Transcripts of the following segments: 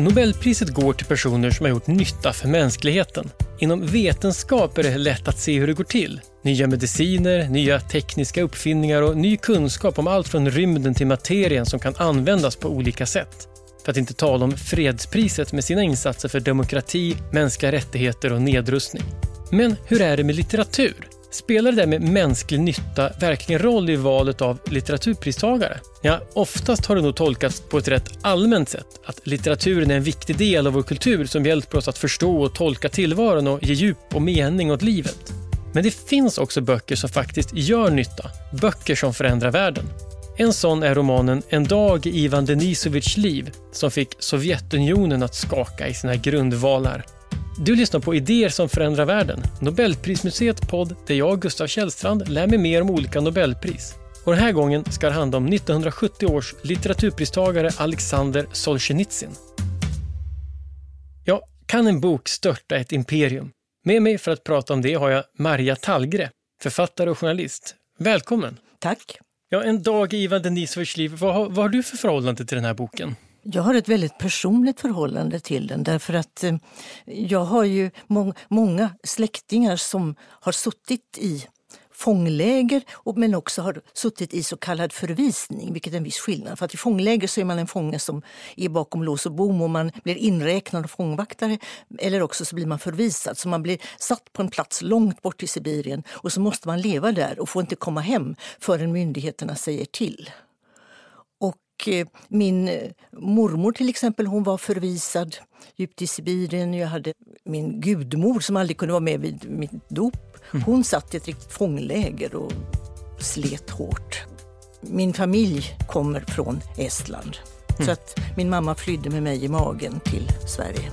Nobelpriset går till personer som har gjort nytta för mänskligheten. Inom vetenskap är det lätt att se hur det går till. Nya mediciner, nya tekniska uppfinningar och ny kunskap om allt från rymden till materien som kan användas på olika sätt. För att inte tala om fredspriset med sina insatser för demokrati, mänskliga rättigheter och nedrustning. Men hur är det med litteratur? Spelar det där med mänsklig nytta verkligen roll i valet av litteraturpristagare? Ja, oftast har det nog tolkats på ett rätt allmänt sätt. Att litteraturen är en viktig del av vår kultur som hjälper oss att förstå och tolka tillvaron och ge djup och mening åt livet. Men det finns också böcker som faktiskt gör nytta. Böcker som förändrar världen. En sån är romanen En dag i Ivan Denisovitjs liv som fick Sovjetunionen att skaka i sina grundvalar. Du lyssnar på Idéer som förändrar världen, Nobelprismuseets podd där jag, Gustav Källstrand, lär mig mer om olika Nobelpris. Och den här gången ska det handla om 1970 års litteraturpristagare Alexander Solzhenitsyn. Ja, kan en bok störta ett imperium? Med mig för att prata om det har jag Maria Tallgre, författare och journalist. Välkommen! Tack! Ja, En dag i Ivan Denisovitjs liv. Vad har, vad har du för förhållande till den här boken? Jag har ett väldigt personligt förhållande till den därför att eh, jag har ju må många släktingar som har suttit i fångläger men också har suttit i så kallad förvisning, vilket är en viss skillnad. För att i fångläger så är man en fånge som är bakom lås och bom och man blir inräknad av fångvaktare eller också så blir man förvisad. Så man blir satt på en plats långt bort i Sibirien och så måste man leva där och får inte komma hem förrän myndigheterna säger till. Eh, min eh, mormor till exempel, hon var förvisad djupt i Sibirien. Jag hade min gudmor som aldrig kunde vara med vid mitt dop. Mm. Hon satt i ett riktigt fångläger och slet hårt. Min familj kommer från Estland. Mm. Så att min mamma flydde med mig i magen till Sverige.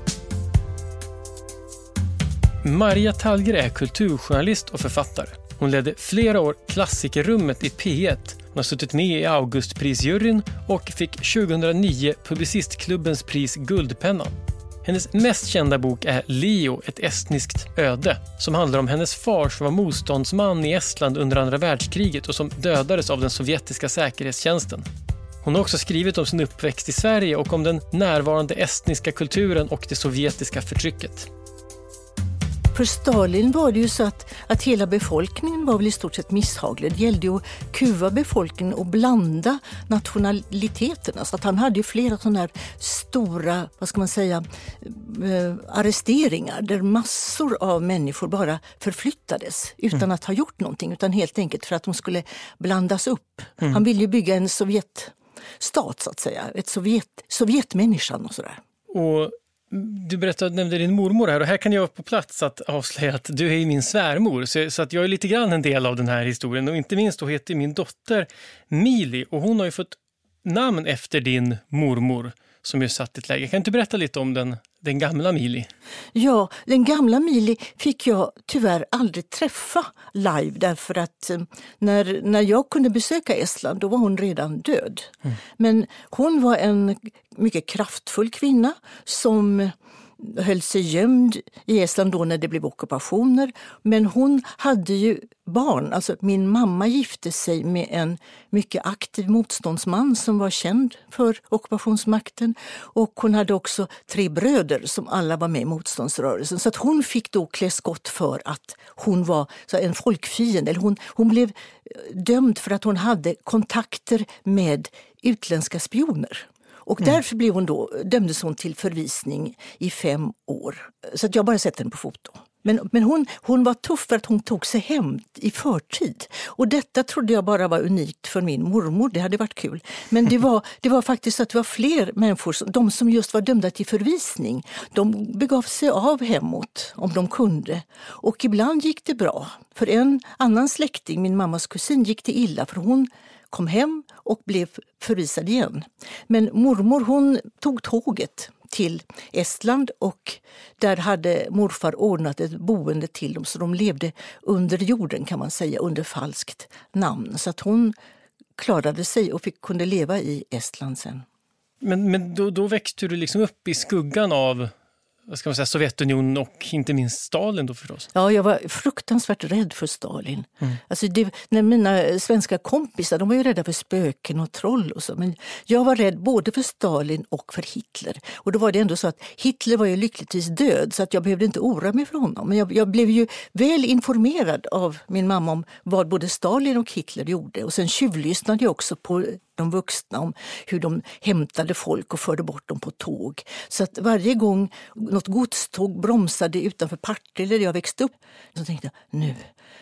Maria Tallgren är kulturjournalist och författare. Hon ledde flera år Klassikerrummet i P1 hon har suttit med i Augustprisjuryn och fick 2009 Publicistklubbens pris Guldpennan. Hennes mest kända bok är Leo, ett estniskt öde som handlar om hennes far som var motståndsman i Estland under andra världskriget och som dödades av den sovjetiska säkerhetstjänsten. Hon har också skrivit om sin uppväxt i Sverige och om den närvarande estniska kulturen och det sovjetiska förtrycket. För Stalin var det ju så att, att hela befolkningen var väl i stort sett misshaglig. Det gällde att kuva befolkningen och blanda nationaliteterna. Så att han hade ju flera sådana här stora, vad ska man säga, äh, arresteringar där massor av människor bara förflyttades utan mm. att ha gjort någonting. Utan helt enkelt för att de skulle blandas upp. Mm. Han ville ju bygga en Sovjetstat så att säga, ett Sovjet, Sovjetmänniskan och sådär. Och du berättade, nämnde din mormor här och här kan jag på plats att avslöja att du är min svärmor. Så, så, att jag är lite grann en del av den här historien och inte minst då heter min dotter Mili och hon har ju fått namn efter din mormor som ju satt i ett läge. Kan du berätta lite om den, den gamla Mili? Ja, den gamla Mili fick jag tyvärr aldrig träffa live därför att eh, när, när jag kunde besöka Estland då var hon redan död. Mm. Men hon var en mycket kraftfull kvinna som höll sig gömd i Estland då när det blev ockupationer. Men hon hade ju barn. Alltså min mamma gifte sig med en mycket aktiv motståndsman som var känd för ockupationsmakten. Och hon hade också tre bröder som alla var med i motståndsrörelsen. Så att hon fick då klä skott för att hon var en folkfiende. Eller hon, hon blev dömd för att hon hade kontakter med utländska spioner. Och mm. därför blev hon då, dömdes hon till förvisning i fem år. Så att jag bara sett henne på foto. Men, men hon, hon var tuff för att hon tog sig hem i förtid. Och detta trodde jag bara var unikt för min mormor. Det hade varit kul. Men det var, det var faktiskt att det var fler människor, de som just var dömda till förvisning, de begav sig av hemåt om de kunde. Och ibland gick det bra. För en annan släkting, min mammas kusin, gick det illa för hon kom hem och blev förvisad igen. Men mormor hon tog tåget till Estland och där hade morfar ordnat ett boende till dem så de levde under jorden kan man säga, under falskt namn. Så att hon klarade sig och fick, kunde leva i Estland sen. Men, men då, då växte du liksom upp i skuggan av vad ska man säga, Sovjetunionen och inte minst Stalin då förstås? Ja, jag var fruktansvärt rädd för Stalin. Mm. Alltså det, när mina svenska kompisar de var ju rädda för spöken och troll och så. Men jag var rädd både för Stalin och för Hitler. Och då var det ändå så att Hitler var ju lyckligtvis död så att jag behövde inte oroa mig för honom. Men jag, jag blev ju väl informerad av min mamma om vad både Stalin och Hitler gjorde. Och sen tjuvlyssnade jag också på de vuxna om hur de hämtade folk och förde bort dem på tåg. Så att varje gång något godståg bromsade utanför Partille där jag växte upp, så tänkte jag nu,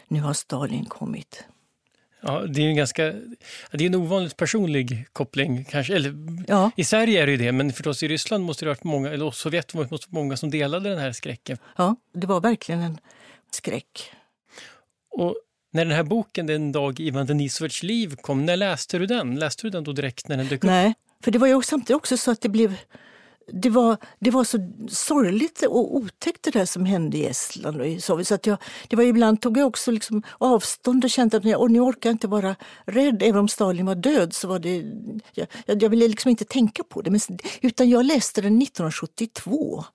nu har Stalin kommit. Ja, det är en ganska det är en ovanligt personlig koppling. kanske. Eller, ja. I Sverige är det ju det, men förstås i Ryssland måste det varit många, eller Sovjet måste det många som delade den här skräcken. Ja, det var verkligen en skräck. Och när den här boken Den dag Ivan Denisovits liv kom, när läste du den? Läste du den då direkt när den dök upp? Nej, för det var ju samtidigt också så att det blev det var, det var så sorgligt och otäckt det där som hände i Estland och i Sovjet. Så att jag, det var ibland tog jag också liksom avstånd och kände att jag, nu orkar jag inte vara rädd. Även om Stalin var död så var det... Jag, jag ville liksom inte tänka på det. Men, utan jag läste den 1972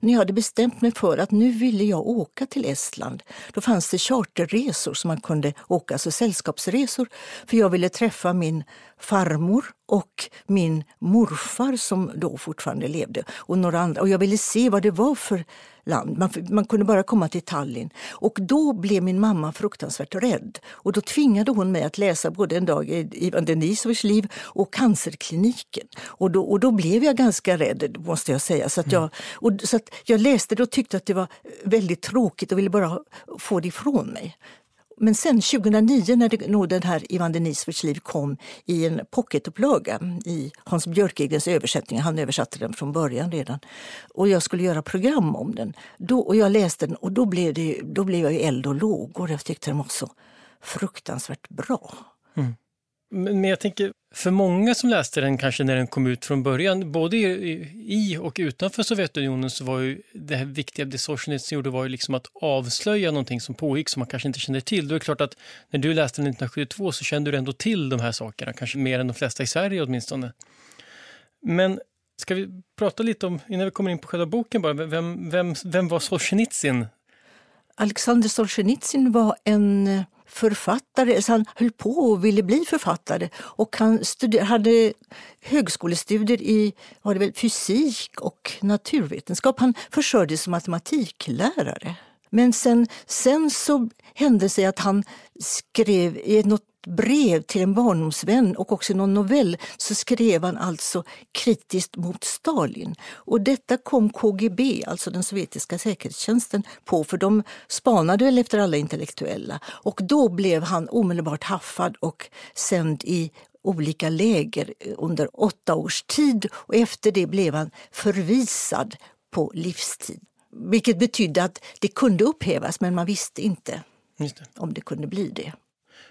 när jag hade bestämt mig för att nu ville jag åka till Estland. Då fanns det charterresor som man kunde åka, alltså sällskapsresor. För jag ville träffa min farmor och min morfar som då fortfarande levde och några andra. Och jag ville se vad det var för land. Man, man, kunde bara komma till Tallinn. Och då blev min mamma fruktansvärt rädd. Och då tvingade hon mig att läsa både En dag i Ivan Denisovs liv och Cancerkliniken. Och då, och då blev jag ganska rädd, måste jag säga. Så, att jag, och, så att jag läste det och tyckte att det var väldigt tråkigt och ville bara få det ifrån mig. Men sen 2009 när det, nog den här Ivan Denisovits liv kom i en pocketupplaga i Hans Björkegrens översättning, han översatte den från början redan, och jag skulle göra program om den. Då, och jag läste den och då blev, det, då blev jag ju eld och lågor. Jag tyckte den var så fruktansvärt bra. Mm. Men jag tänker, för många som läste den kanske när den kom ut från början, både i och utanför Sovjetunionen så var ju det här viktiga det Solzjenitsyn gjorde var ju liksom att avslöja någonting som pågick som man kanske inte kände till. Då är det klart att när du läste den 1972 så kände du ändå till de här sakerna, kanske mer än de flesta i Sverige åtminstone. Men ska vi prata lite om, innan vi kommer in på själva boken bara, vem, vem, vem var Solzhenitsyn? Alexander Solzhenitsyn var en författare. Så han höll på och ville bli författare. Och han hade högskolestudier i var det väl, fysik och naturvetenskap. Han försörjde sig som matematiklärare. Men sen, sen så hände det sig att han skrev i något brev till en barndomsvän och också någon novell så skrev han alltså kritiskt mot Stalin. Och detta kom KGB, alltså den sovjetiska säkerhetstjänsten, på för de spanade väl efter alla intellektuella. Och då blev han omedelbart haffad och sänd i olika läger under åtta års tid och efter det blev han förvisad på livstid. Vilket betydde att det kunde upphävas men man visste inte det. om det kunde bli det.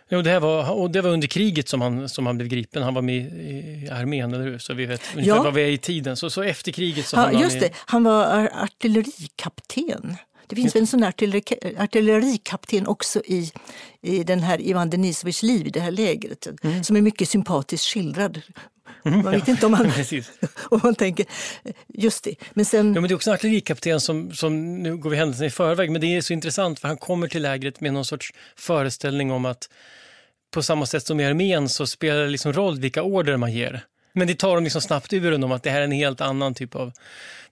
Jo, det, här var, och det var under kriget som han, som han blev gripen. Han var med i armén, eller hur? Så vi vet ungefär ja. vad vi är i tiden. Så, så efter kriget så ja, just det. Han var artillerikapten. Det finns väl en sån artilleri, artillerikapten också i, i den här Ivan Denisovits liv, i det här lägret, mm. som är mycket sympatiskt skildrad. Mm, man vet ja. inte om man, om man tänker, just det. Men, sen, ja, men det är också en artillerikapten som, som, nu går vi händelserna i förväg, men det är så intressant för han kommer till lägret med någon sorts föreställning om att på samma sätt som i armén så spelar det liksom roll vilka order man ger. Men det tar dem liksom snabbt ur om att det här är en helt annan typ av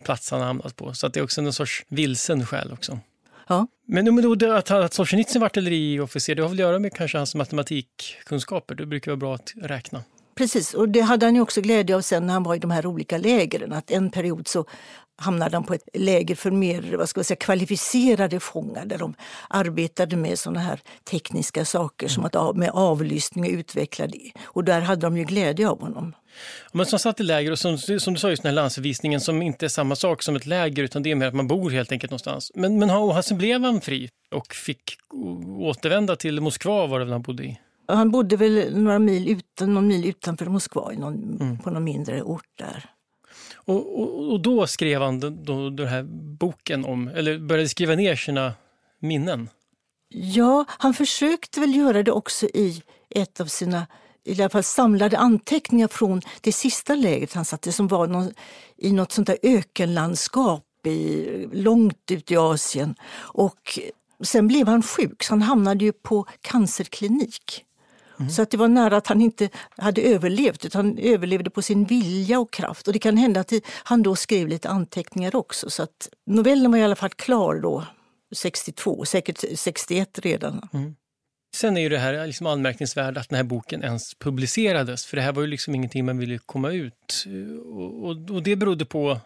plats han har hamnat på. Så att det är också en sorts vilsen själ också. Ja. Men, men då, att, att Solzhenitsyn var artilleriofficer, det har väl att göra med kanske hans matematikkunskaper? Det brukar vara bra att räkna. Precis, och det hade han ju också glädje av sen när han var i de här olika lägren. Att en period så hamnade han på ett läger för mer vad ska jag säga, kvalificerade fångar där de arbetade med såna här tekniska saker som att med avlyssning och utvecklade. Och där hade de ju glädje av honom. Men som satt i läger och som, som du sa just den här landsförvisningen som inte är samma sak som ett läger utan det är mer att man bor helt enkelt någonstans. Men, men han, sen blev han fri och fick återvända till Moskva var det väl han bodde i? Han bodde väl några mil, utan, någon mil utanför Moskva någon, mm. på någon mindre ort där. Och, och, och då skrev han då, den här boken om, eller började skriva ner sina minnen? Ja, han försökte väl göra det också i ett av sina i alla fall samlade anteckningar från det sista lägret han satt i som var någon, i något sånt där ökenlandskap i, långt ut i Asien. Och sen blev han sjuk, så han hamnade ju på cancerklinik. Mm. Så att det var nära att han inte hade överlevt, utan han överlevde på sin vilja och kraft. Och det kan hända att han då skrev lite anteckningar också. Så att novellen var i alla fall klar då, 62, säkert 61 redan. Mm. Sen är ju det här liksom anmärkningsvärt att den här boken ens publicerades, för det här var ju liksom ingenting man ville komma ut. Och, och, och det berodde på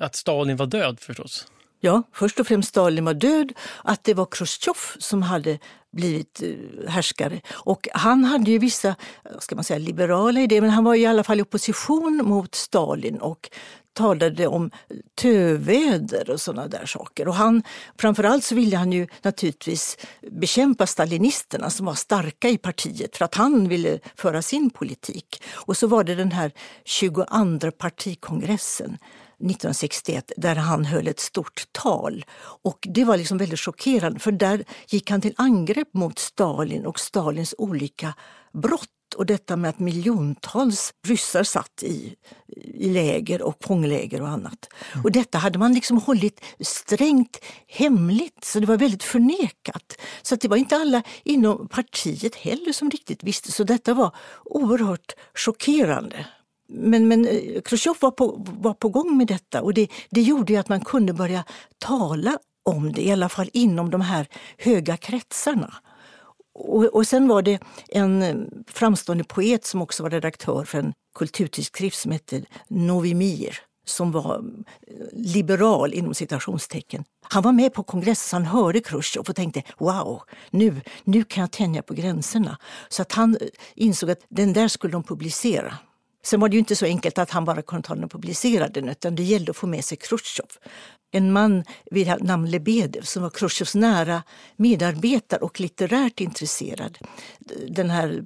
att Stalin var död förstås. Ja, först och främst Stalin var död, att det var Chrusjtjov som hade blivit eh, härskare. Och han hade ju vissa eh, ska man säga, liberala idéer, men han var i alla fall i opposition mot Stalin och talade om töväder och sådana där saker. Och han, framförallt så ville han ju naturligtvis bekämpa stalinisterna som var starka i partiet för att han ville föra sin politik. Och så var det den här 22 partikongressen 1961 där han höll ett stort tal. Och Det var liksom väldigt chockerande för där gick han till angrepp mot Stalin och Stalins olika brott och detta med att miljontals ryssar satt i, i läger och fångläger och annat. Mm. Och detta hade man liksom hållit strängt hemligt, så det var väldigt förnekat. Så det var inte alla inom partiet heller som riktigt visste, så detta var oerhört chockerande. Men, men eh, Khrushchev var på, var på gång med detta och det, det gjorde att man kunde börja tala om det, i alla fall inom de här höga kretsarna. Och, och sen var det en eh, framstående poet som också var redaktör för en kulturtidskrift som hette Novi Mir som var eh, liberal inom citationstecken. Han var med på kongressen, han hörde Khrushchev och tänkte wow, nu, nu kan jag tänja på gränserna. Så att han insåg att den där skulle de publicera. Sen var det ju inte så enkelt att han bara kunde ta den och publicera den utan det gällde att få med sig Khrushchev. En man vid namn Lebedev som var Khrushchevs nära medarbetare och litterärt intresserad. Den här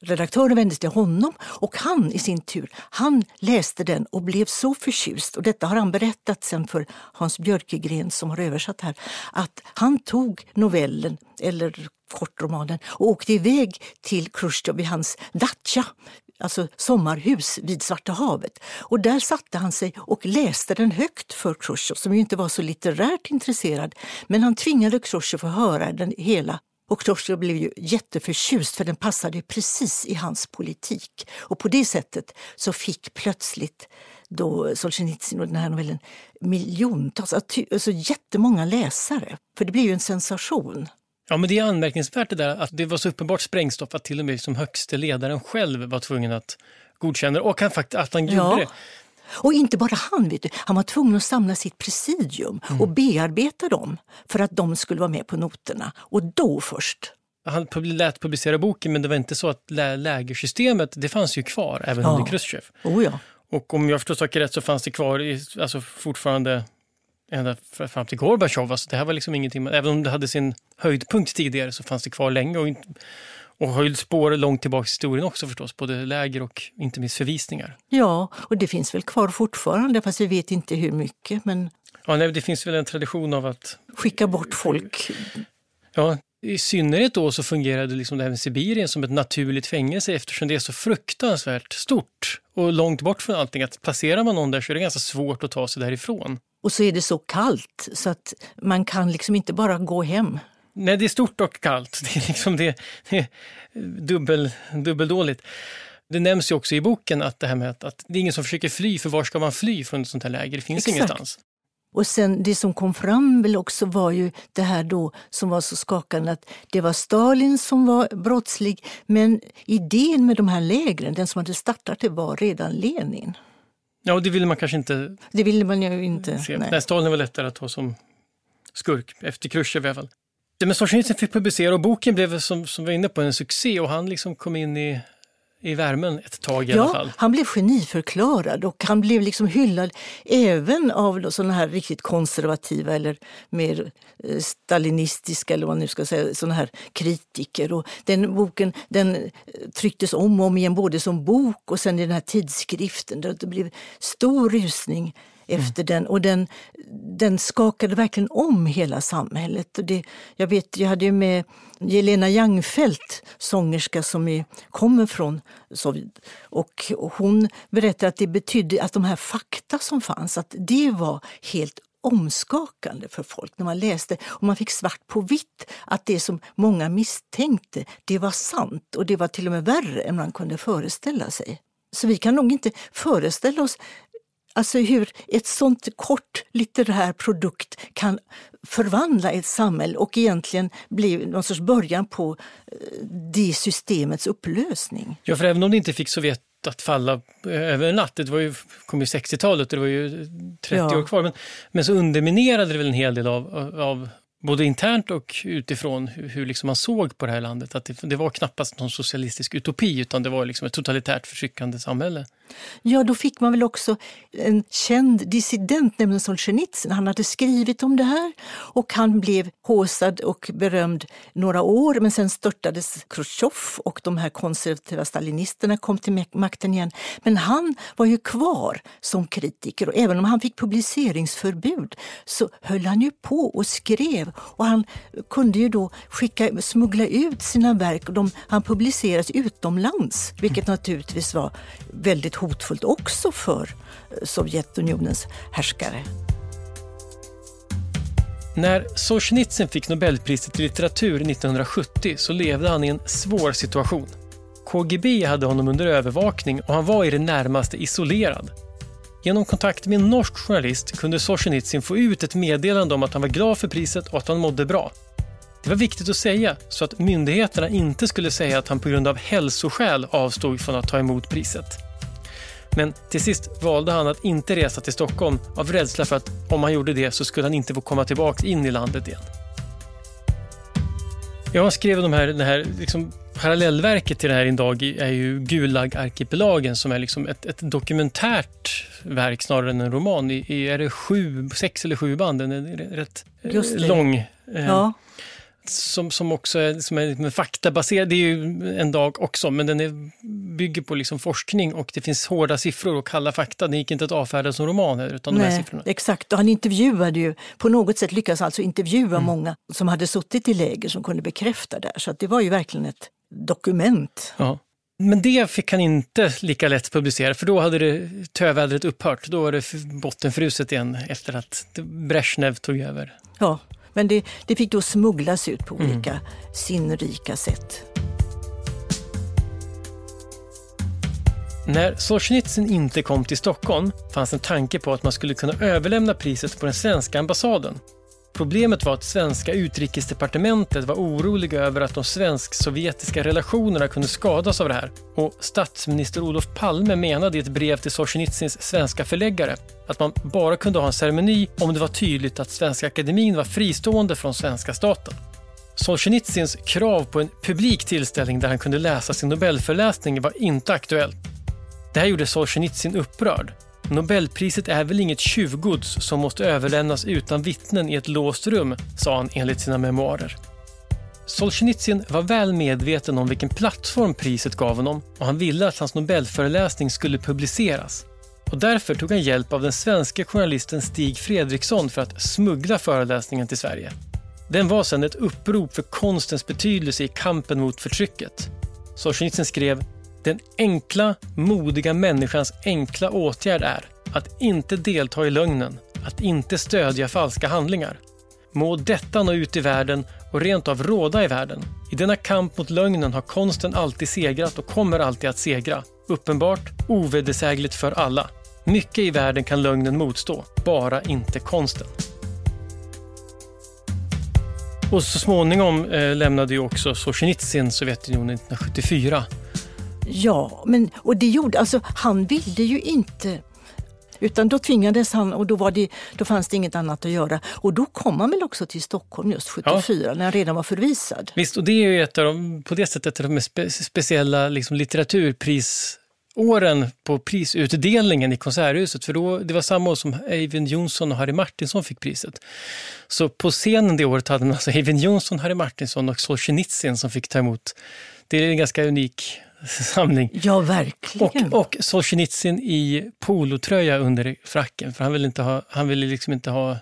redaktören vände sig till honom och han i sin tur, han läste den och blev så förtjust, och detta har han berättat sen för Hans Björkegren som har översatt här, att han tog novellen, eller kortromanen, och åkte iväg till Khrushchev vid hans dacha alltså sommarhus vid Svarta havet. Och där satte han sig och läste den högt för Khrushchev som ju inte var så litterärt intresserad. Men han tvingade Khrushchev att höra den hela och Khrushchev blev ju jätteförtjust för den passade precis i hans politik. Och på det sättet så fick plötsligt då Solzhenitsyn och den här novellen miljontals, alltså, alltså jättemånga läsare. För det blev ju en sensation. Ja, men det är anmärkningsvärt det där att det var så uppenbart sprängstoff att till och med som högste ledaren själv var tvungen att godkänna det och han, att han gjorde ja. det. Och inte bara han, vet du. han var tvungen att samla sitt presidium mm. och bearbeta dem för att de skulle vara med på noterna. Och då först. Han lät publicera boken men det var inte så att lä lägersystemet det fanns ju kvar även ja. under Khrushchev. Oh ja. Och om jag förstår saker rätt så fanns det kvar i, alltså fortfarande ända fram till Gorbatjov. Alltså det här var liksom ingenting, även om det hade sin höjdpunkt tidigare så fanns det kvar länge och, och höll spår långt tillbaka i historien också förstås, både läger och inte minst förvisningar. Ja, och det finns väl kvar fortfarande fast vi vet inte hur mycket. Men... Ja, nej, det finns väl en tradition av att skicka bort folk. Ja, i synnerhet då så fungerade liksom det här med Sibirien som ett naturligt fängelse eftersom det är så fruktansvärt stort och långt bort från allting. Att placerar man någon där så är det ganska svårt att ta sig därifrån. Och så är det så kallt så att man kan liksom inte bara gå hem. Nej, det är stort och kallt. Det är, liksom det, det är dubbel, dubbeldåligt. Det nämns ju också i boken att det här med att, att, det är ingen som försöker fly, för var ska man fly från ett sånt här läger? Det finns Exakt. ingenstans. Och sen det som kom fram väl också var ju det här då som var så skakande att det var Stalin som var brottslig men idén med de här lägren, den som hade startat det var redan Lenin. Ja, och det ville man kanske inte Det ville man ju inte. Se. Nej. Nej, Stalin var lättare att ha som skurk, efter Khrushchev i alla fall. Men Solzhenitsyn fick publicera och boken blev som, som vi var inne på en succé och han liksom kom in i i värmen ett tag i ja, alla fall. Han blev geniförklarad och han blev liksom hyllad även av sådana här riktigt konservativa eller mer eh, stalinistiska eller vad man nu ska säga, sådana här kritiker. Och den boken den eh, trycktes om och om igen både som bok och sen i den här tidskriften. Det blev stor rusning Mm. efter den. Och den, den skakade verkligen om hela samhället. Och det, jag, vet, jag hade ju med Jelena Jangfelt, sångerska som är, kommer från Sovjet. Och hon berättade att det betydde att de här fakta som fanns, att det var helt omskakande för folk när man läste och man fick svart på vitt att det som många misstänkte, det var sant och det var till och med värre än man kunde föreställa sig. Så vi kan nog inte föreställa oss Alltså hur ett sånt kort litterär produkt kan förvandla ett samhälle och egentligen bli någon sorts början på eh, det systemets upplösning. Ja, för även om det inte fick Sovjet att falla över en natt, det var ju, kom ju 60-talet och det var ju 30 ja. år kvar, men, men så underminerade det väl en hel del av, av både internt och utifrån hur, hur liksom man såg på det här landet. Att det, det, var knappast någon socialistisk utopi utan det var liksom ett totalitärt förtryckande samhälle. Ja, då fick man väl också en känd dissident, nämligen Solzhenitsyn. Han hade skrivit om det här och han blev håsad och berömd några år men sen störtades Khrushchev och de här konservativa stalinisterna kom till makten igen. Men han var ju kvar som kritiker och även om han fick publiceringsförbud så höll han ju på och skrev och han kunde ju då skicka, smuggla ut sina verk. De, han publicerades utomlands, vilket naturligtvis var väldigt hotfullt också för eh, Sovjetunionens härskare. När Solzhenitsyn fick Nobelpriset i litteratur 1970 så levde han i en svår situation. KGB hade honom under övervakning och han var i det närmaste isolerad. Genom kontakt med en norsk journalist kunde Solzhenitsyn få ut ett meddelande om att han var glad för priset och att han mådde bra. Det var viktigt att säga så att myndigheterna inte skulle säga att han på grund av hälsoskäl avstod från att ta emot priset. Men till sist valde han att inte resa till Stockholm av rädsla för att om han gjorde det så skulle han inte få komma tillbaka in i landet igen. Jag skrev de här, det här liksom parallellverket till det här idag är ju Gulag-arkipelagen som är liksom ett, ett, dokumentärt verk snarare än en roman. I, är det sju, sex eller sju band? Den är rätt lång. Eh, ja som, som också är, som är faktabaserad. Det är ju en dag också, men den är, bygger på liksom forskning och det finns hårda siffror och kalla fakta. Den gick inte att avfärda som roman. Utan Nej, de här siffrorna. Exakt, och han intervjuade ju, på något sätt lyckades alltså intervjua mm. många som hade suttit i läger som kunde bekräfta det. Så det var ju verkligen ett dokument. Ja. Men det fick han inte lika lätt publicera för då hade det tövädret upphört. Då var det bottenfruset igen efter att Brezhnev tog över. Ja, men det, det fick då smugglas ut på mm. olika mm. sinnrika sätt. När Solzhenitsyn inte kom till Stockholm fanns en tanke på att man skulle kunna överlämna priset på den svenska ambassaden Problemet var att svenska utrikesdepartementet var oroliga över att de svensk-sovjetiska relationerna kunde skadas av det här. Och statsminister Olof Palme menade i ett brev till Solzhenitsyns svenska förläggare att man bara kunde ha en ceremoni om det var tydligt att Svenska Akademin var fristående från svenska staten. Solzhenitsyns krav på en publik tillställning där han kunde läsa sin Nobelföreläsning var inte aktuellt. Det här gjorde Solzhenitsyn upprörd Nobelpriset är väl inget tjuvgods som måste överlämnas utan vittnen i ett låst rum, sa han enligt sina memoarer. Solzhenitsyn var väl medveten om vilken plattform priset gav honom och han ville att hans Nobelföreläsning skulle publiceras. Och därför tog han hjälp av den svenska journalisten Stig Fredriksson för att smuggla föreläsningen till Sverige. Den var sedan ett upprop för konstens betydelse i kampen mot förtrycket. Solzhenitsyn skrev den enkla, modiga människans enkla åtgärd är att inte delta i lögnen, att inte stödja falska handlingar. Må detta nå ut i världen och rent av råda i världen. I denna kamp mot lögnen har konsten alltid segrat och kommer alltid att segra. Uppenbart, ovedersägligt för alla. Mycket i världen kan lögnen motstå, bara inte konsten. Och så småningom eh, lämnade ju också Solzhenitsyn Sovjetunionen 1974 Ja, men, och det gjorde, alltså han ville ju inte utan då tvingades han och då, var det, då fanns det inget annat att göra. Och då kom han väl också till Stockholm just 74 ja. när han redan var förvisad. Visst, och det är ju ett av de, på det sättet ett av de spe, speciella liksom, litteraturprisåren på prisutdelningen i Konserthuset. För då, det var samma år som Eivind Johnson och Harry Martinson fick priset. Så på scenen det året hade man alltså Eivind Johnson, Harry Martinson och Solzhenitsyn som fick ta emot. Det är en ganska unik samling. Ja, verkligen. Och, och Solzhenitsyn i polotröja under fracken, för han ville, inte ha, han ville liksom inte ha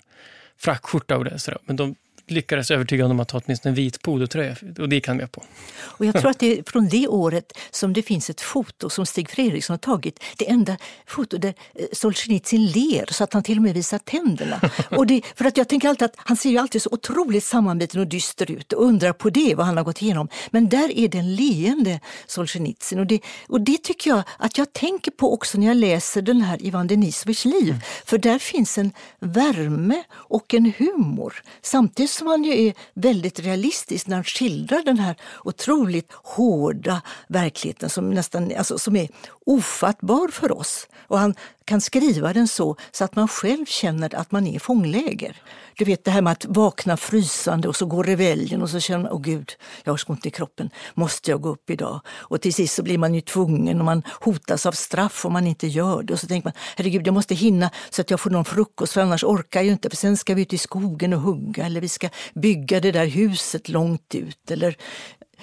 frackskjorta och det. Men de, lyckades övertyga honom att ta åtminstone en vit polotröja och det gick han med på. Och jag tror att det är från det året som det finns ett foto som Stig Fredriksson har tagit. Det enda foto där eh, Solzhenitsyn ler så att han till och med visar tänderna. och det, för att jag tänker alltid att han ser ju alltid så otroligt sammanbiten och dyster ut och undrar på det vad han har gått igenom. Men där är den leende Solzhenitsyn och det, och det tycker jag att jag tänker på också när jag läser den här Ivan Denisovitjs liv. Mm. För där finns en värme och en humor samtidigt som han ju är väldigt realistisk när han skildrar den här otroligt hårda verkligheten som, nästan, alltså, som är ofattbar för oss. Och han kan skriva den så, så att man själv känner att man är i fångläger. Du vet det här med att vakna frysande och så går reveljen och så känner man, åh gud, jag har så ont i kroppen, måste jag gå upp idag? Och till sist så blir man ju tvungen och man hotas av straff om man inte gör det. Och så tänker man, herregud, jag måste hinna så att jag får någon frukost för annars orkar jag inte för sen ska vi ut i skogen och hugga eller vi ska bygga det där huset långt ut. Eller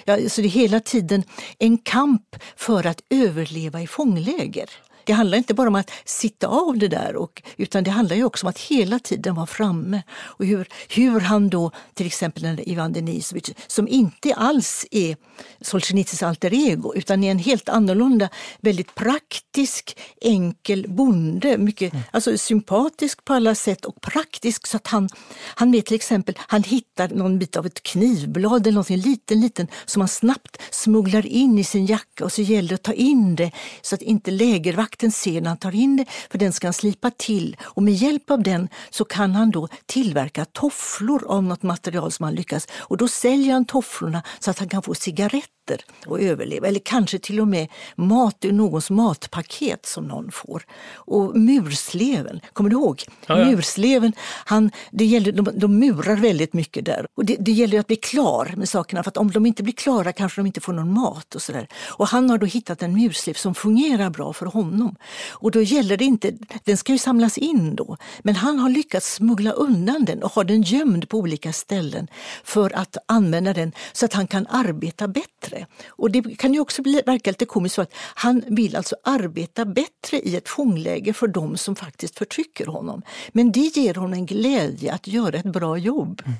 Ja, så det är hela tiden en kamp för att överleva i fångläger. Det handlar inte bara om att sitta av det där, och, utan det handlar ju också om att hela tiden vara framme. Och hur, hur han då, till exempel Ivan Denisovitj, som inte alls är Solzjenitsyns alter ego, utan är en helt annorlunda, väldigt praktisk, enkel bonde. Mycket, mm. alltså sympatisk på alla sätt och praktisk så att han, han med till exempel, han hittar någon bit av ett knivblad eller någonting liten, liten som han snabbt smugglar in i sin jacka och så gäller det att ta in det så att inte lägervakten vakten ser när han tar in det, för den ska han slipa till. Och med hjälp av den så kan han då tillverka tofflor av något material som han lyckas. Och då säljer han tofflorna så att han kan få cigaretter äter och överleva. Eller kanske till och med mat ur någons matpaket som någon får. Och mursleven, kommer du ihåg? Ja, ja. Mursleven, han, det gäller, de, de murar väldigt mycket där. Och det, det, gäller att bli klar med sakerna för om de inte blir klara kanske de inte får någon mat. Och, så där. och han har då hittat en murslev som fungerar bra för honom. Och då gäller det inte, den ska ju samlas in då, men han har lyckats smuggla undan den och ha den gömd på olika ställen för att använda den så att han kan arbeta bättre bättre. Och det kan ju också bli, verka lite komiskt så att han vill alltså arbeta bättre i ett fångläge för de som faktiskt förtrycker honom. Men det ger honom en glädje att göra ett bra jobb. Mm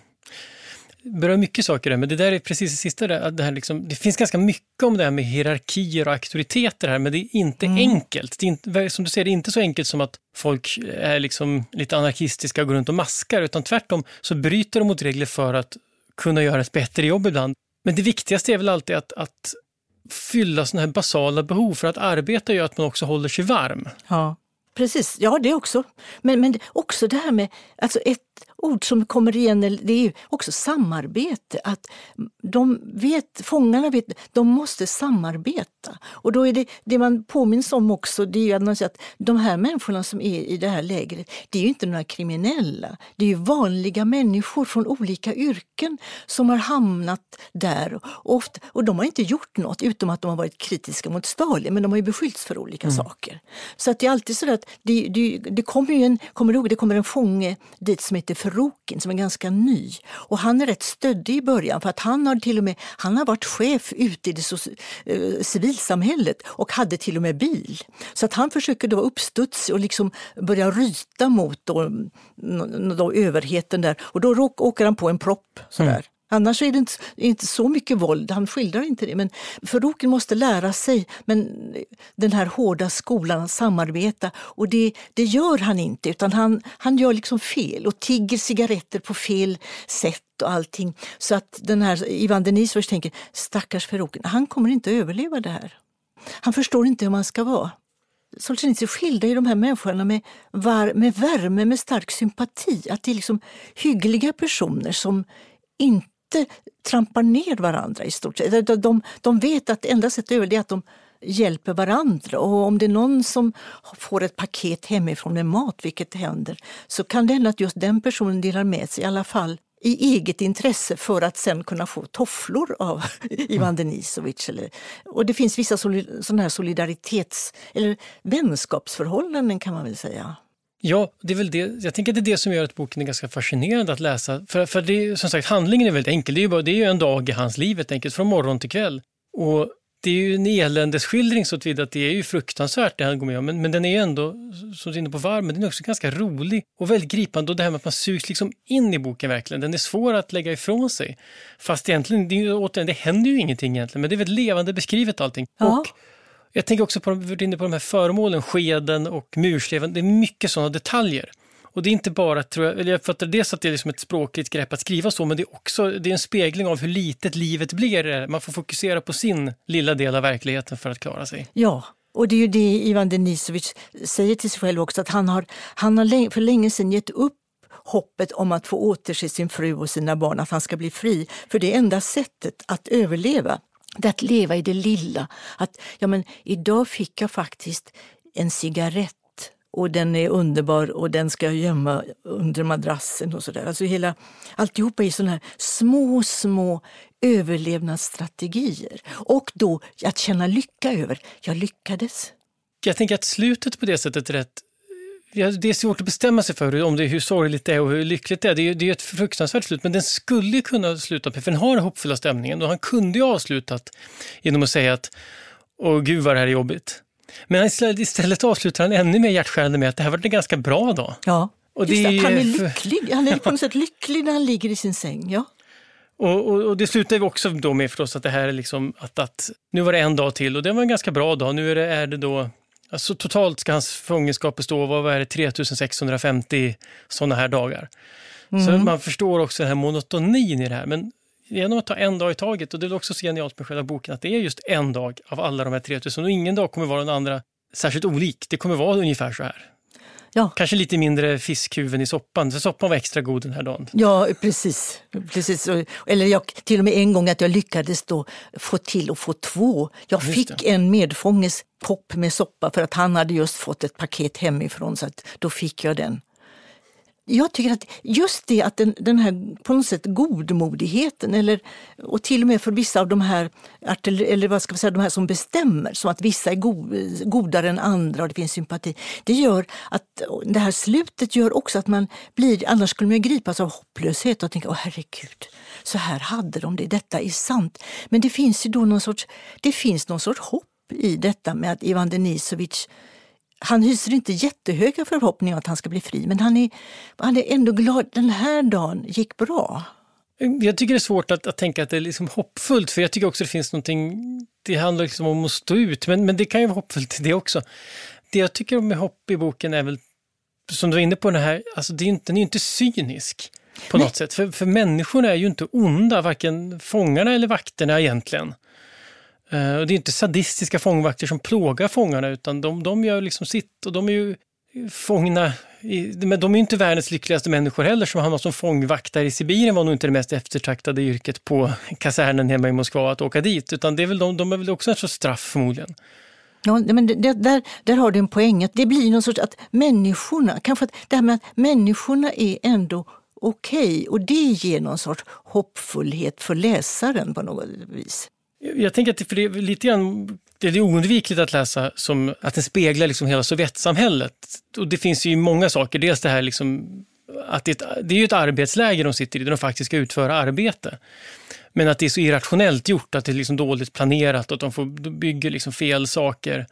berör mycket saker där, men det där är precis det sista. Där, det, här liksom, det finns ganska mycket om det här med hierarkier och auktoriteter här, men det är inte mm. enkelt. Det är inte, som du säger, det är inte så enkelt som att folk är liksom lite anarkistiska och går runt och maskar, utan tvärtom så bryter de mot regler för att kunna göra ett bättre jobb ibland. Men det viktigaste är väl alltid att, att fylla sådana här basala behov, för att arbeta gör att man också håller sig varm. Ja, precis. Ja, det också. Men, men också det här med, alltså ett ord som kommer igen, det är också samarbete. Att de vet, fångarna vet, de måste samarbeta. Och då är det, det man påminns om också, det är att, att de här människorna som är i det här lägret, det är ju inte några kriminella. Det är vanliga människor från olika yrken som har hamnat där. Och, ofta, och de har inte gjort något, utom att de har varit kritiska mot Stalin, men de har ju beskyllts för olika mm. saker. Så att det är alltid så att det, det, det kommer ju en, kommer du ihåg, det kommer en fånge dit som heter Ferokin som är ganska ny. Och han är rätt stöddig i början för att han har till och med han har varit chef ute i det so eh, civilsamhället och hade till och med bil. Så att han försöker då vara uppstudsig och liksom börja ryta mot då, mm, då överheten där och då åker han på en propp. Sådär. Mm. Annars är det inte, inte, så mycket våld, han skildrar inte det. Men Farouken måste lära sig men eh, den här hårda skolan att samarbeta och det, det gör han inte utan han, han gör liksom fel och tigger cigaretter på fel sätt och allting. Så att den här Ivan Denisovich tänker, stackars Farouken, han kommer inte att överleva det här. Han förstår inte hur man ska vara. Solzjenitsyn skildrar ju de här människorna med, var, med värme, med stark sympati. Att det är liksom hyggliga personer som inte inte trampar ner varandra i stort sett. De, de vet att enda sättet att överleva är att de hjälper varandra. Och om det är någon som får ett paket hemifrån med mat, vilket händer, så kan det hända att just den personen delar med sig i alla fall i eget intresse för att sen kunna få tofflor av Ivan Denisovich. Eller, och det finns vissa sådana här solidaritets eller vänskapsförhållanden kan man väl säga. Ja, det är väl det. jag tänker att det är det som gör att boken är ganska fascinerande att läsa. För, för det, som sagt, handlingen är väldigt enkel. Det är, ju bara, det är ju en dag i hans liv helt enkelt, från morgon till kväll. Och det är ju en eländesskildring så tillvida att det är ju fruktansvärt det han går med om, men, men den är ju ändå, som du är inne på, varm, men den är också ganska rolig och väldigt gripande. Och det här med att man sugs liksom in i boken verkligen, den är svår att lägga ifrån sig. Fast egentligen, det, återigen, det händer ju ingenting egentligen, men det är väldigt levande beskrivet allting. Ja. Och jag tänker också på, inne på de här föremålen, skeden och mursleven, det är mycket sådana detaljer. Och det är inte bara, tror jag, eller jag fattar dels att det är liksom ett språkligt grepp att skriva så, men det är också det är en spegling av hur litet livet blir. Man får fokusera på sin lilla del av verkligheten för att klara sig. Ja, och det är ju det Ivan Denisovic säger till sig själv också, att han har, han har för länge sedan gett upp hoppet om att få återse sin fru och sina barn, att han ska bli fri. För det är enda sättet att överleva, det är att leva i det lilla. Att, ja men idag fick jag faktiskt en cigarett och den är underbar och den ska jag gömma under madrassen och sådär. Alltså hela, alltihopa är sådana här små, små överlevnadsstrategier. Och då att känna lycka över, jag lyckades. Jag tänker att slutet på det sättet är rätt det är svårt att bestämma sig för om det hur sorgligt det är och hur lyckligt det är. Det är, det är ett fruktansvärt slut, men den skulle kunna sluta för den har hoppfulla stämningen och han kunde ju avslutat genom att säga att åh gud vad det här är jobbigt. Men istället avslutar han ännu mer hjärtskärande med att det här var en ganska bra dag. Ja, och det Just att han är lycklig. Han är på något sätt lycklig när han ligger i sin säng. Ja. Och, och, och, det slutar också då med förstås att det här är liksom att, att nu var det en dag till och det var en ganska bra dag. Nu är det, är det då, alltså totalt ska hans fångenskap bestå av vad är det, 3650 sådana här dagar. Mm. Så man förstår också den här monotonin i det här. Men genom att ta en dag i taget, och det är också så genialt med själva boken, att det är just en dag av alla de här 3000 och ingen dag kommer vara den andra särskilt olik. Det kommer vara ungefär så här. Ja. Kanske lite mindre fiskhuvuden i soppan, för soppan var extra god den här dagen. Ja, precis. precis. Eller jag, till och med en gång att jag lyckades då få till att få två. Jag just fick det. en medfånges kopp med soppa för att han hade just fått ett paket hemifrån så att då fick jag den jag tycker att just det att den, den här på något sätt godmodigheten eller, och till och med för vissa av de här, eller vad ska vi säga, de här som bestämmer, som att vissa är go, godare än andra och det finns sympati. Det gör att det här slutet gör också att man blir, annars skulle man gripas av hopplöshet och tänka, åh herregud, så här hade de det, detta är sant. Men det finns ju då någon sorts, det finns någon sorts hopp i detta med att Ivan Denisovic han hyser inte jättehöga förhoppningar att han ska bli fri, men han är, han är ändå glad. Den här dagen gick bra. Jag tycker det är svårt att, att tänka att det är liksom hoppfullt, för jag tycker också det finns någonting, det handlar liksom om att stå ut, men, men det kan ju vara hoppfullt det också. Det jag tycker med hopp i boken är väl, som du var inne på, den här, alltså det är inte, den är inte cynisk på Nej. något sätt. För, för människorna är ju inte onda, varken fångarna eller vakterna egentligen. Uh, och det är inte sadistiska fångvakter som plågar fångarna utan de, de gör liksom sitt och de är ju fångna, i, men de är inte världens lyckligaste människor heller som hamnar som fångvaktare i Sibirien var nog inte det mest eftertraktade yrket på kasernen hemma i Moskva att åka dit utan det är väl de, de är väl också en sorts straff förmodligen. Ja, men det, där, där har du en poäng. Det blir någon sorts att människorna, kanske att det här med att människorna är ändå okej okay, och det ger någon sorts hoppfullhet för läsaren på något vis. Jag tänker att det, för det är lite grann det är oundvikligt att läsa som att den speglar liksom hela Sovjetsamhället. Och det finns ju många saker. Dels det här liksom, att det, det är ju ett arbetsläger de sitter i, där de faktiskt ska utföra arbete. Men att det är så irrationellt gjort, att det är liksom dåligt planerat och att de får, bygger liksom fel saker.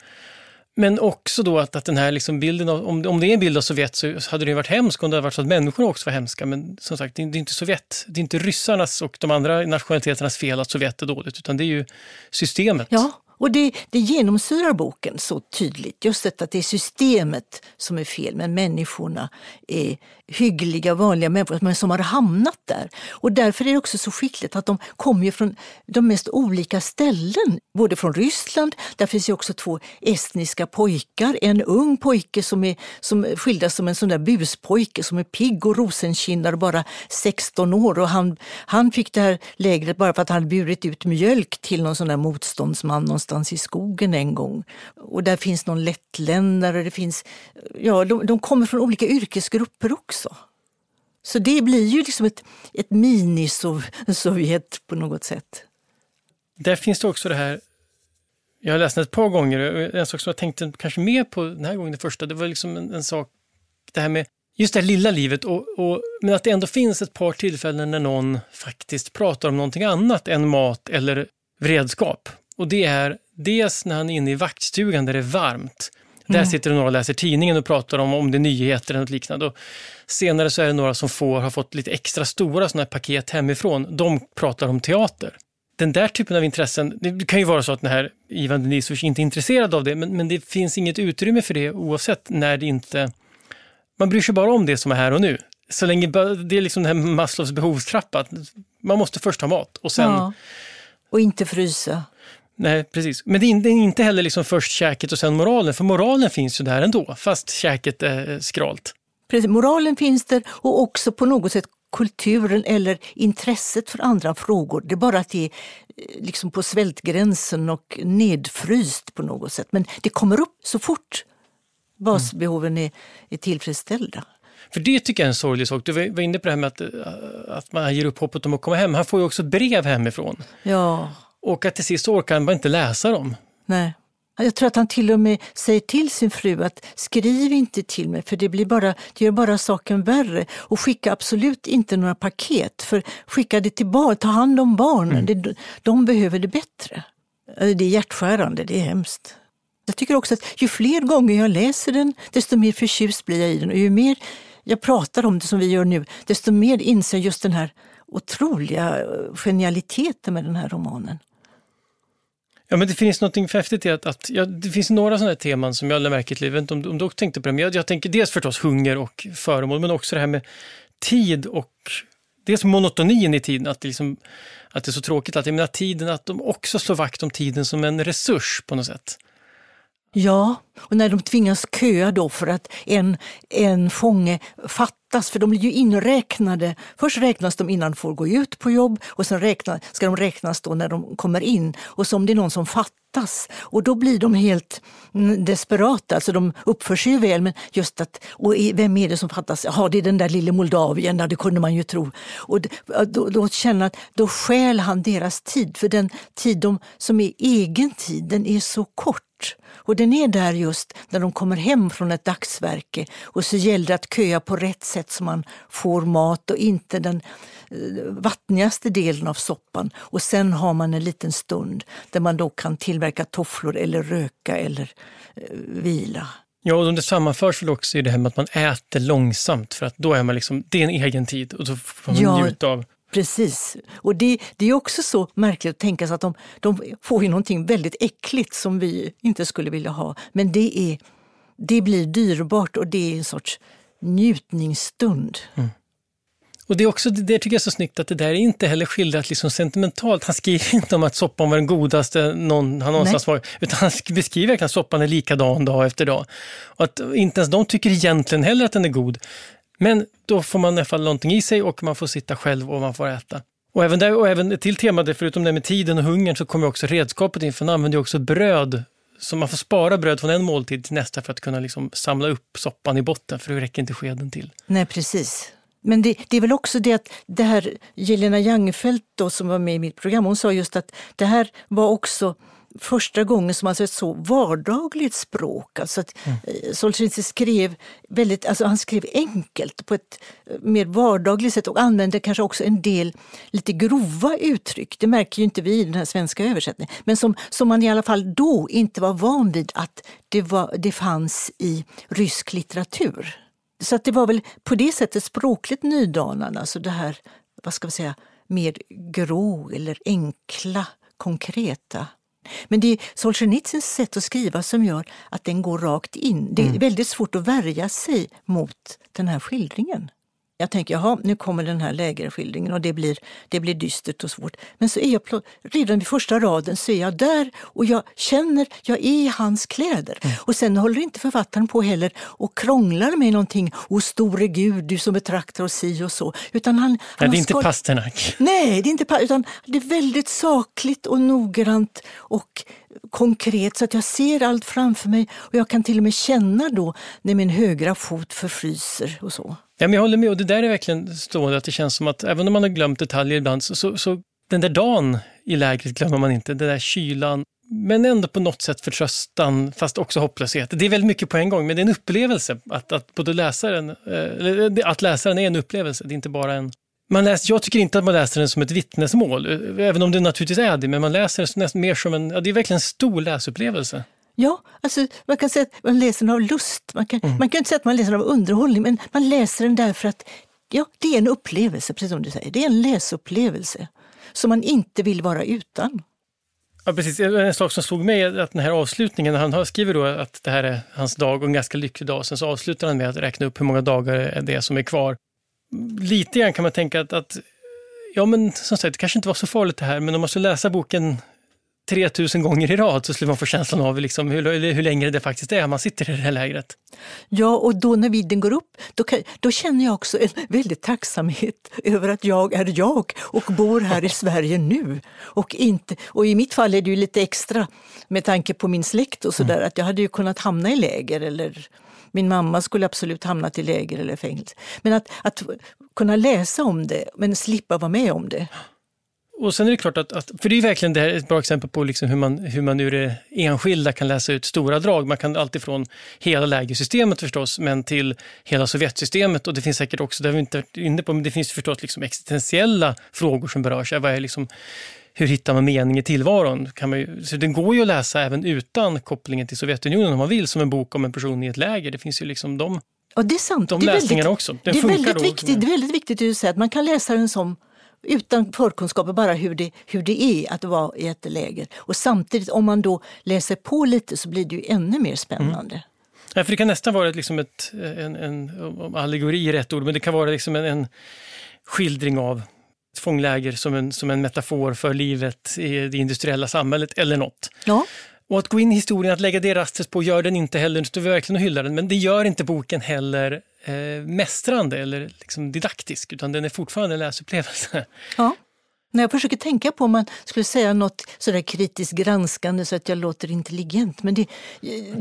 Men också då att, att den här liksom bilden av, om, om det är en bild av Sovjet så hade det varit hemskt om det hade varit så att människor också var hemska. Men som sagt, det är, det är inte Sovjet, det är inte ryssarnas och de andra nationaliteternas fel att Sovjet är dåligt, utan det är ju systemet. Ja, och det, det genomsyrar boken så tydligt, just detta att det är systemet som är fel, men människorna är hyggliga, vanliga människor men som har hamnat där. Och därför är det också så skickligt att de kommer från de mest olika ställen. Både från Ryssland, där finns ju också två estniska pojkar. En ung pojke som, är, som skildras som en sån där buspojke som är pigg och rosenkindad och bara 16 år. Och han, han fick det här lägret bara för att han hade burit ut mjölk till någon sån där motståndsman någonstans i skogen en gång. Och där finns någon lettländare, det finns, ja, de, de kommer från olika yrkesgrupper också. Så det blir ju liksom ett, ett mini-Sovjet på något sätt. Där finns det också det här, jag har läst den ett par gånger, en sak som jag tänkte kanske mer på den här gången, det första, det var liksom en, en sak, det här med just det här lilla livet, och, och, men att det ändå finns ett par tillfällen när någon faktiskt pratar om någonting annat än mat eller vredskap. Och det är dels när han är inne i vaktstugan där det är varmt. Där Mm. sitter det några och läser tidningen och pratar om, om det är nyheter eller något liknande. Och senare så är det några som får, har fått lite extra stora såna här paket hemifrån. De pratar om teater. Den där typen av intressen, det kan ju vara så att den här Ivan Denisovich inte är intresserad av det, men, men det finns inget utrymme för det oavsett när det inte... Man bryr sig bara om det som är här och nu. Så länge det är liksom den här Maslows behovstrappa. Man måste först ha mat och sen... Ja. Och inte frysa. Nej, precis. Men det är inte- heller liksom först käket och sen moralen, för moralen finns ju där ändå, fast käket är skralt. Precis, moralen finns där och också på något sätt kulturen eller intresset för andra frågor. Det är bara att det är eh, liksom på svältgränsen och nedfryst på något sätt. Men det kommer upp så fort basbehoven är, är tillfredsställda. För det tycker jag är en sorglig sak. Du var var inne på det här med att, eh, att man ger upp hoppet om att komma hem. Han får ju också brev hemifrån. Ja, Och att till sist orkar han bara inte läsa dem. nej. Jag tror att han till och med säger till sin fru att skriv inte till mig för det, blir bara, det gör bara saken värre. Och skicka absolut inte några paket för skicka det till barn, ta hand om barnen. Det, de behöver det bättre. Det är hjärtskärande, det är hemskt. Jag tycker också att ju fler gånger jag läser den, desto mer förtjust blir jag i den. Och ju mer jag pratar om det som vi gör nu, desto mer inser jag just den här otroliga eh, genialiteten med den här romanen. Ja, men det finns något häftigt i att, att ja, det finns några sådana här teman som jag lade märke till. Jag vet inte om, om du också tänkte på det, men jag, jag tänker dels förstås hunger och föremål, men också det här med tid och dels monotonin i tiden, att det, liksom, att det är så tråkigt att jag menar tiden, att de också slår vakt om tiden som en resurs på något sätt. Ja, och när de tvingas köa då för att en, en fånge räknas, för de blir ju inräknade. Först räknas de innan de får gå ut på jobb och sen räkna, ska de räknas då när de kommer in. Och som om det är någon som fattas. Och då blir de helt mm, desperata, alltså de uppför sig ju väl men just att, och vem är det som fattas? Ja, det är den där lille Moldavien, ja, det kunde man ju tro. Och då, då känner att då stjäl han deras tid, för den tid de, som är egen tid, den är så kort. Och den är där just när de kommer hem från ett dagsverke och så gäller det att köa på rätt sätt så man får mat och inte den eh, vattnigaste delen av soppan. Och sen har man en liten stund där man då kan tillverka tofflor eller röka eller eh, vila. Ja, och det sammanförs väl också i det här med att man äter långsamt, för att då är man liksom, det är en egen tid och så får man Ja. njuta av Precis. Och det, det är också så märkligt att tänka sig att de, de får ju någonting väldigt äckligt som vi inte skulle vilja ha. Men det, är, det blir dyrbart och det är en sorts njutningsstund. Och det är också det tycker jag är så snyggt att det där är inte heller skildrat liksom sentimentalt. Han skriver inte om att soppan var den godaste någon han någonstans var, utan han sk- beskriver verkligen att soppan är likadan dag efter dag. Och att inte ens de tycker egentligen heller att den är god. Men då får man i alla fall någonting i sig och man får sitta själv och man får äta. Och även, där, och även till temat, förutom det med tiden och hungern, så kommer också redskapet in, för man använder ju också bröd. Så man får spara bröd från en måltid till nästa för att kunna liksom samla upp soppan i botten, för det räcker inte skeden till. Nej, precis. Men det, det är väl också det att det här Jelena Jangfeldt då, som var med i mitt program, hon sa just att det här var också första gången som alltså ett så vardagligt språk. Alltså att mm. Solzhenitsyn skrev väldigt, alltså han skrev enkelt på ett eh, mer vardagligt sätt och använde kanske också en del lite grova uttryck. Det märker ju inte vi i den här svenska översättningen. Men som, som man i alla fall då inte var van vid att det, var, det fanns i rysk litteratur. Så att det var väl på det sättet språkligt nydanande, alltså det här, vad ska vi säga, mer grå eller enkla, konkreta. Men det är Solzhenitsyns sätt att skriva som gör att den går rakt in. Det är väldigt svårt att värja sig mot den här skildringen. Jag tänker, jaha, nu kommer den här lägerskildringen och det blir, det blir dystert och svårt. Men så är jag redan vid första raden så är jag där och jag känner, jag är i hans kläder. Mm. Och sen håller inte författaren på heller och krånglar med någonting. O store Gud, du som betraktar oss si och så. Utan han, Ja, han det är inte Pasternak. Nej, det är inte utan det är väldigt sakligt och noggrant och konkret så att jag ser allt framför mig och jag kan till och med känna då när min högra fot förfryser och så. Ja, men jag håller med och det där är verkligen stående att det känns som att även om man har glömt detaljer ibland så, så, så den där dagen i lägret glömmer man inte, den där kylan. Men ändå på något sätt förtröstan, fast också hopplöshet. Det är väldigt mycket på en gång, men det är en upplevelse. Att, att både läsaren, eh, eh att läsaren är en upplevelse, det är inte bara en, Man läser, jag tycker inte att man läser den som ett vittnesmål, eh, även om det naturligtvis är det, men man läser den nästan mer som en, ja, det är verkligen en stor läsupplevelse. Ja, alltså man kan säga att man läser den av lust. Man kan, mm. man kan inte säga att man läser den av underhållning, men man läser den därför att ja, det är en upplevelse, precis som du säger. Det är en läsupplevelse som man inte vill vara utan. Ja, precis. En sak som slog mig är att den här avslutningen, han skriver då att det här är hans dag och en ganska lycklig dag, sen så avslutar han med att räkna upp hur många dagar det är som är kvar. Lite grann kan man tänka att, att ja men som sagt, det kanske inte var så farligt det här, men om man skulle läsa boken 3000 gånger i rad så skulle man få känslan av liksom hur, hur länge det faktiskt är man sitter i det här lägret. Ja, och då när vidden går upp, då, kan, då känner jag också en väldig tacksamhet över att jag är jag och bor här i Sverige nu. Och, inte, och i mitt fall är det ju lite extra med tanke på min släkt och sådär, mm. att jag hade ju kunnat hamna i läger eller min mamma skulle absolut hamnat i läger eller fängelse. Men att, att kunna läsa om det men slippa vara med om det och sen är det klart att, att, för det är verkligen det här ett bra exempel på liksom hur, man, hur man ur det enskilda kan läsa ut stora drag. Man kan alltifrån hela lägersystemet förstås, men till hela Sovjetsystemet och det finns säkert också, det har vi inte varit inne på, men det finns förstås liksom existentiella frågor som berörs. Vad är liksom, hur hittar man mening i tillvaron? Kan man ju, så den går ju att läsa även utan kopplingen till Sovjetunionen om man vill, som en bok om en person i ett läger. Det finns ju liksom de, ja, det är sant. de det är läsningarna väldigt, också. Den det, är väldigt viktigt, det är väldigt viktigt att du säger att man kan läsa den som utan förkunskaper bara hur det, hur det är att vara i ett läger. Och samtidigt om man då läser på lite så blir det ju ännu mer spännande. Mm. Ja, för det kan nästan vara liksom ett, en, en, allegori är rätt ord, men det kan vara liksom en, en skildring av fångläger som en, som en metafor för livet i det industriella samhället eller något. Ja. Och att gå in i historien, att lägga det rastret på, gör den inte heller, vi verkligen och hyllar den, men det gör inte boken heller eh, mästrande eller liksom didaktisk, utan den är fortfarande en läsupplevelse. Ja. När jag försöker tänka på om man skulle säga något sådär kritiskt granskande så att jag låter intelligent. Men det,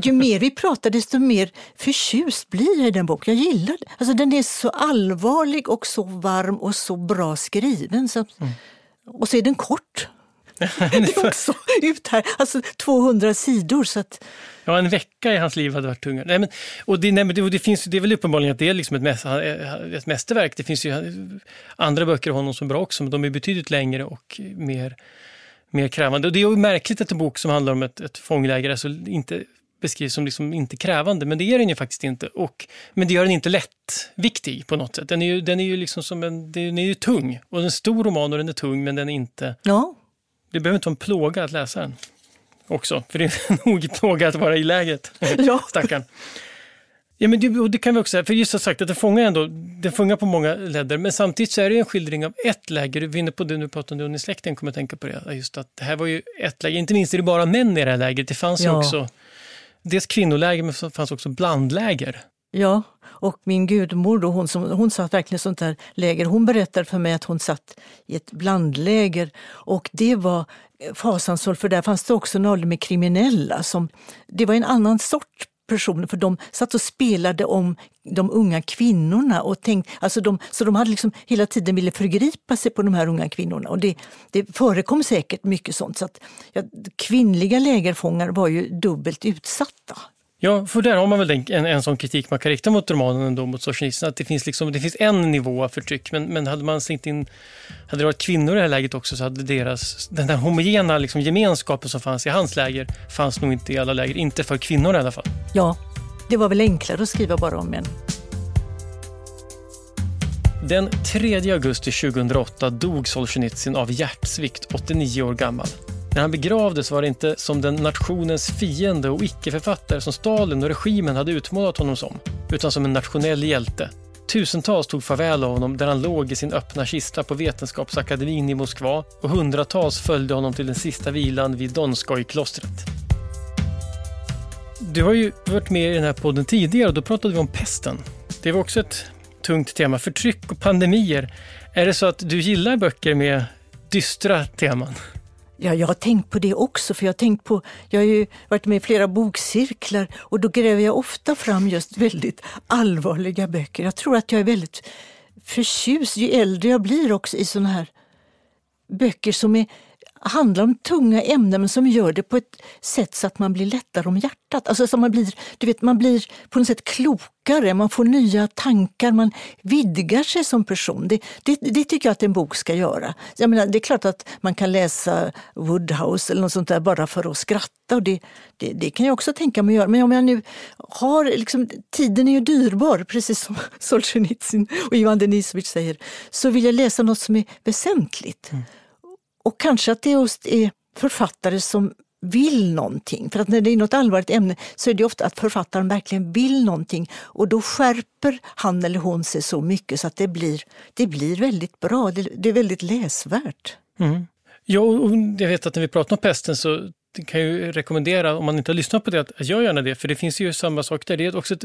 ju mer vi pratar desto mer förtjust blir jag i den boken. Jag gillar det. Alltså, den är så allvarlig och så varm och så bra skriven. Så, mm. Och så är den kort. det är också ut här, alltså 200 sidor. Så att... Ja, en vecka i hans liv hade varit tunga. Nej, men, och det, nej, det, det, finns, det är väl uppenbarligen att det är liksom ett, ett mästerverk. Det finns ju andra böcker av honom som är bra också, men de är betydligt längre och mer, mer krävande. Och det är ju märkligt att en bok som handlar om ett, ett fångläger alltså inte beskrivs som liksom inte krävande, men det är den ju faktiskt inte. Och, men det gör den inte lättviktig på något sätt. Den är ju, den är ju liksom som en, den är ju tung. Och en stor roman och den är tung, men den är inte... Ja, det behöver inte vara en plåga att läsa den också, för det är nog plåga att vara i läget. Ja. Stackarn. Ja, men det, och det kan vi också säga, för just har sagt att det fångar ändå, det fångar på många ledder, men samtidigt så är det en skildring av ett läger. Du vinner på det, nu pratade om i släkten, kommer jag tänka på det. Just att det här var ju ett läger, inte minst är det bara män i det här lägret. Det fanns ja. ju också dels kvinnoläger, men det fanns också blandläger. Ja, och min gudmor då, hon, som, hon satt verkligen i sånt där läger. Hon berättade för mig att hon satt i ett blandläger och det var eh, fasansfullt för där fanns det också nollor med kriminella. Som, det var en annan sort personer för de satt och spelade om de unga kvinnorna. Och tänkt, alltså de, så de hade liksom hela tiden ville förgripa sig på de här unga kvinnorna. Och det, det förekom säkert mycket sånt. Så att, ja, kvinnliga lägerfångar var ju dubbelt utsatta. Ja, för där har man väl en, en, en sån kritik man kan rikta mot romanen ändå, mot Solzjenitsyn, att det finns, liksom, det finns en nivå av förtryck, men, men hade man sänkt in, hade det varit kvinnor i det här läget också så hade deras, den där homogena liksom, gemenskapen som fanns i hans läger, fanns nog inte i alla läger, inte för kvinnor i alla fall. Ja, det var väl enklare att skriva bara om män. Den 3 augusti 2008 dog Solzjenitsyn av hjärtsvikt, 89 år gammal. När han begravdes var det inte som den nationens fiende och icke-författare som Stalin och regimen hade utmålat honom som, utan som en nationell hjälte. Tusentals tog farväl av honom där han låg i sin öppna kista på Vetenskapsakademin i Moskva och hundratals följde honom till den sista vilan vid Donskoj-klostret. Du har ju varit med i den här podden tidigare och då pratade vi om pesten. Det var också ett tungt tema, förtryck och pandemier. Är det så att du gillar böcker med dystra teman? Ja, jag har tänkt på det också, för jag har tänkt på, jag har ju varit med i flera bokcirklar och då gräver jag ofta fram just väldigt allvarliga böcker. Jag tror att jag är väldigt förtjust, ju äldre jag blir också, i såna här böcker som är handlar om tunga ämnen men som gör det på ett sätt så att man blir lättare om hjärtat. Alltså så man, blir, du vet, man blir på något sätt klokare, man får nya tankar, man vidgar sig som person. Det, det, det tycker jag att en bok ska göra. Jag menar, det är klart att man kan läsa Woodhouse eller något sånt där bara för att skratta och det, det, det kan jag också tänka mig att göra. Men om jag nu har, liksom, tiden är ju dyrbar, precis som Solzhenitsyn och Ivan Denisovich säger, så vill jag läsa något som är väsentligt. Mm. Och kanske att det just är författare som vill någonting. För att när det är något allvarligt ämne så är det ofta att författaren verkligen vill någonting och då skärper han eller hon sig så mycket så att det blir, det blir väldigt bra. Det, det är väldigt läsvärt. Mm. Ja, och jag vet att när vi pratar om pesten så kan jag ju rekommendera, om man inte har lyssnat på det, att gör gärna det. För det finns ju samma sak där. Det är också ett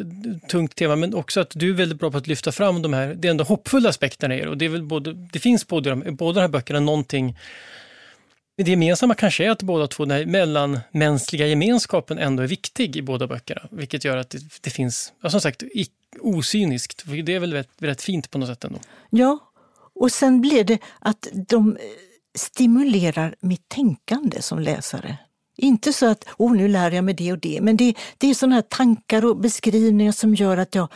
tungt tema, men också att du är väldigt bra på att lyfta fram de här, det är ändå hoppfulla aspekterna i det. Och det, är väl både, det finns både de, båda de här böckerna någonting det gemensamma kanske är att båda två, den här mellanmänskliga gemenskapen ändå är viktig i båda böckerna. Vilket gör att det, det finns, ja, som sagt, osyniskt. Det är väl rätt, rätt fint på något sätt ändå. Ja, och sen blir det att de stimulerar mitt tänkande som läsare. Inte så att oh, nu lär jag mig det och det, men det, det är sådana här tankar och beskrivningar som gör att jag,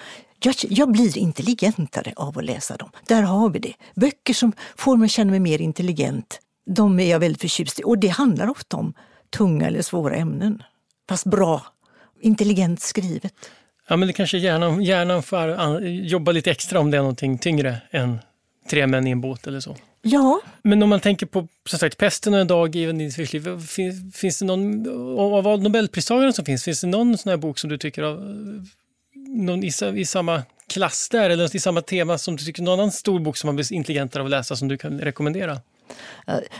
jag, jag blir intelligentare av att läsa dem. Där har vi det. Böcker som får mig att känna mig mer intelligent, de är jag väldigt förtjust i. Och det handlar ofta om tunga eller svåra ämnen. Fast bra, intelligent skrivet. Ja, men det kanske hjärnan, hjärnan får jobba lite extra om det är någonting tyngre än tre män i en båt eller så. Ja. Men om man tänker på som sagt, pesten och en dag i Nils liv, finns, finns det någon, av alla nobelpristagare som finns, finns det någon sån här bok som du tycker av, någon i, i samma klass där, eller i samma tema som du tycker, någon annan stor bok som man blir intelligentare av att läsa som du kan rekommendera?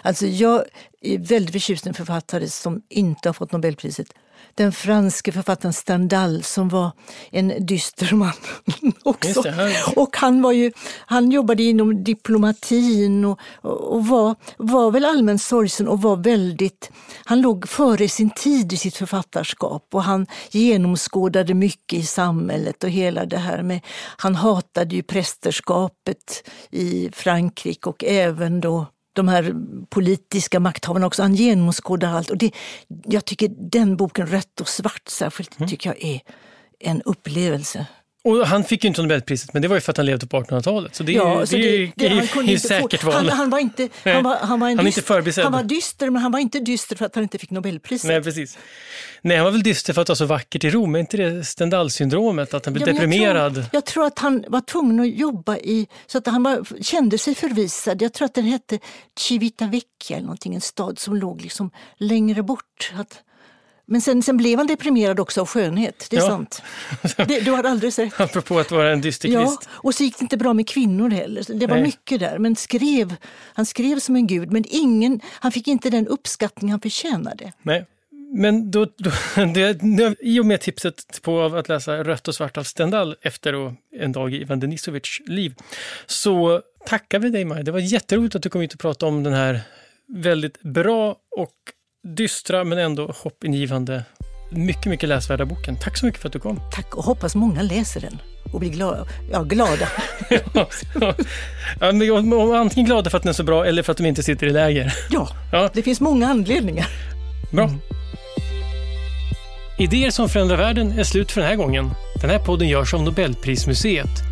Alltså jag är väldigt förtjust i en författare som inte har fått Nobelpriset den franske författaren Stendhal som var en dyster man också. Och han, var ju, han jobbade inom diplomatin och, och var, var väl allmänt sorgsen och var väldigt... Han låg före sin tid i sitt författarskap och han genomskådade mycket i samhället och hela det här med... Han hatade ju prästerskapet i Frankrike och även då de här politiska makthavarna också. Han genomskådar allt. Och det, jag tycker den boken Rött och svart särskilt mm. tycker jag är en upplevelse. Och han fick ju inte Nobelpriset, men det var ju för att han levde på 1800-talet. Så det, ja, är, så det, det, det, är ju säkert val. Han, han, var inte, han var, han var, en han dyst, inte han var dyster, men han var inte dyster för att han inte fick Nobelpriset. Nej, precis. Nej, han var väl dyster för att det var så vackert i Rom. Är inte det Stendhal-syndromet, att han blev ja, deprimerad? Jag tror, jag tror, att han var tvungen att jobba i, så att han var, kände sig förvisad. Jag tror att den hette Civitavecchia, eller någonting, en stad som låg liksom längre bort. Att, men sen, sen blev han deprimerad också av skönhet, det är ja. sant. Det, du har alldeles rätt. Apropå att vara en dysterkvist. Ja, och så gick det inte bra med kvinnor heller. Det var Nej. mycket där. Men skrev, han skrev som en gud, men ingen, han fick inte den uppskattning han förtjänade. Nej. Men då, då, det, i och med tipset på att läsa Rött och svart av Stendhal efter en dag i Ivan Denisovics liv, så tackar vi dig Maja. Det var jätteroligt att du kom hit och pratade om den här väldigt bra och dystra men ändå hoppingivande, mycket, mycket läsvärda boken. Tack så mycket för att du kom. Tack och hoppas många läser den och blir glada. Ja, glada. ja, ja. antingen glada för att den är så bra eller för att de inte sitter i läger. Ja, ja. det finns många anledningar. Bra. Mm. Idéer som förändrar världen är slut för den här gången. Den här podden görs av Nobelprismuseet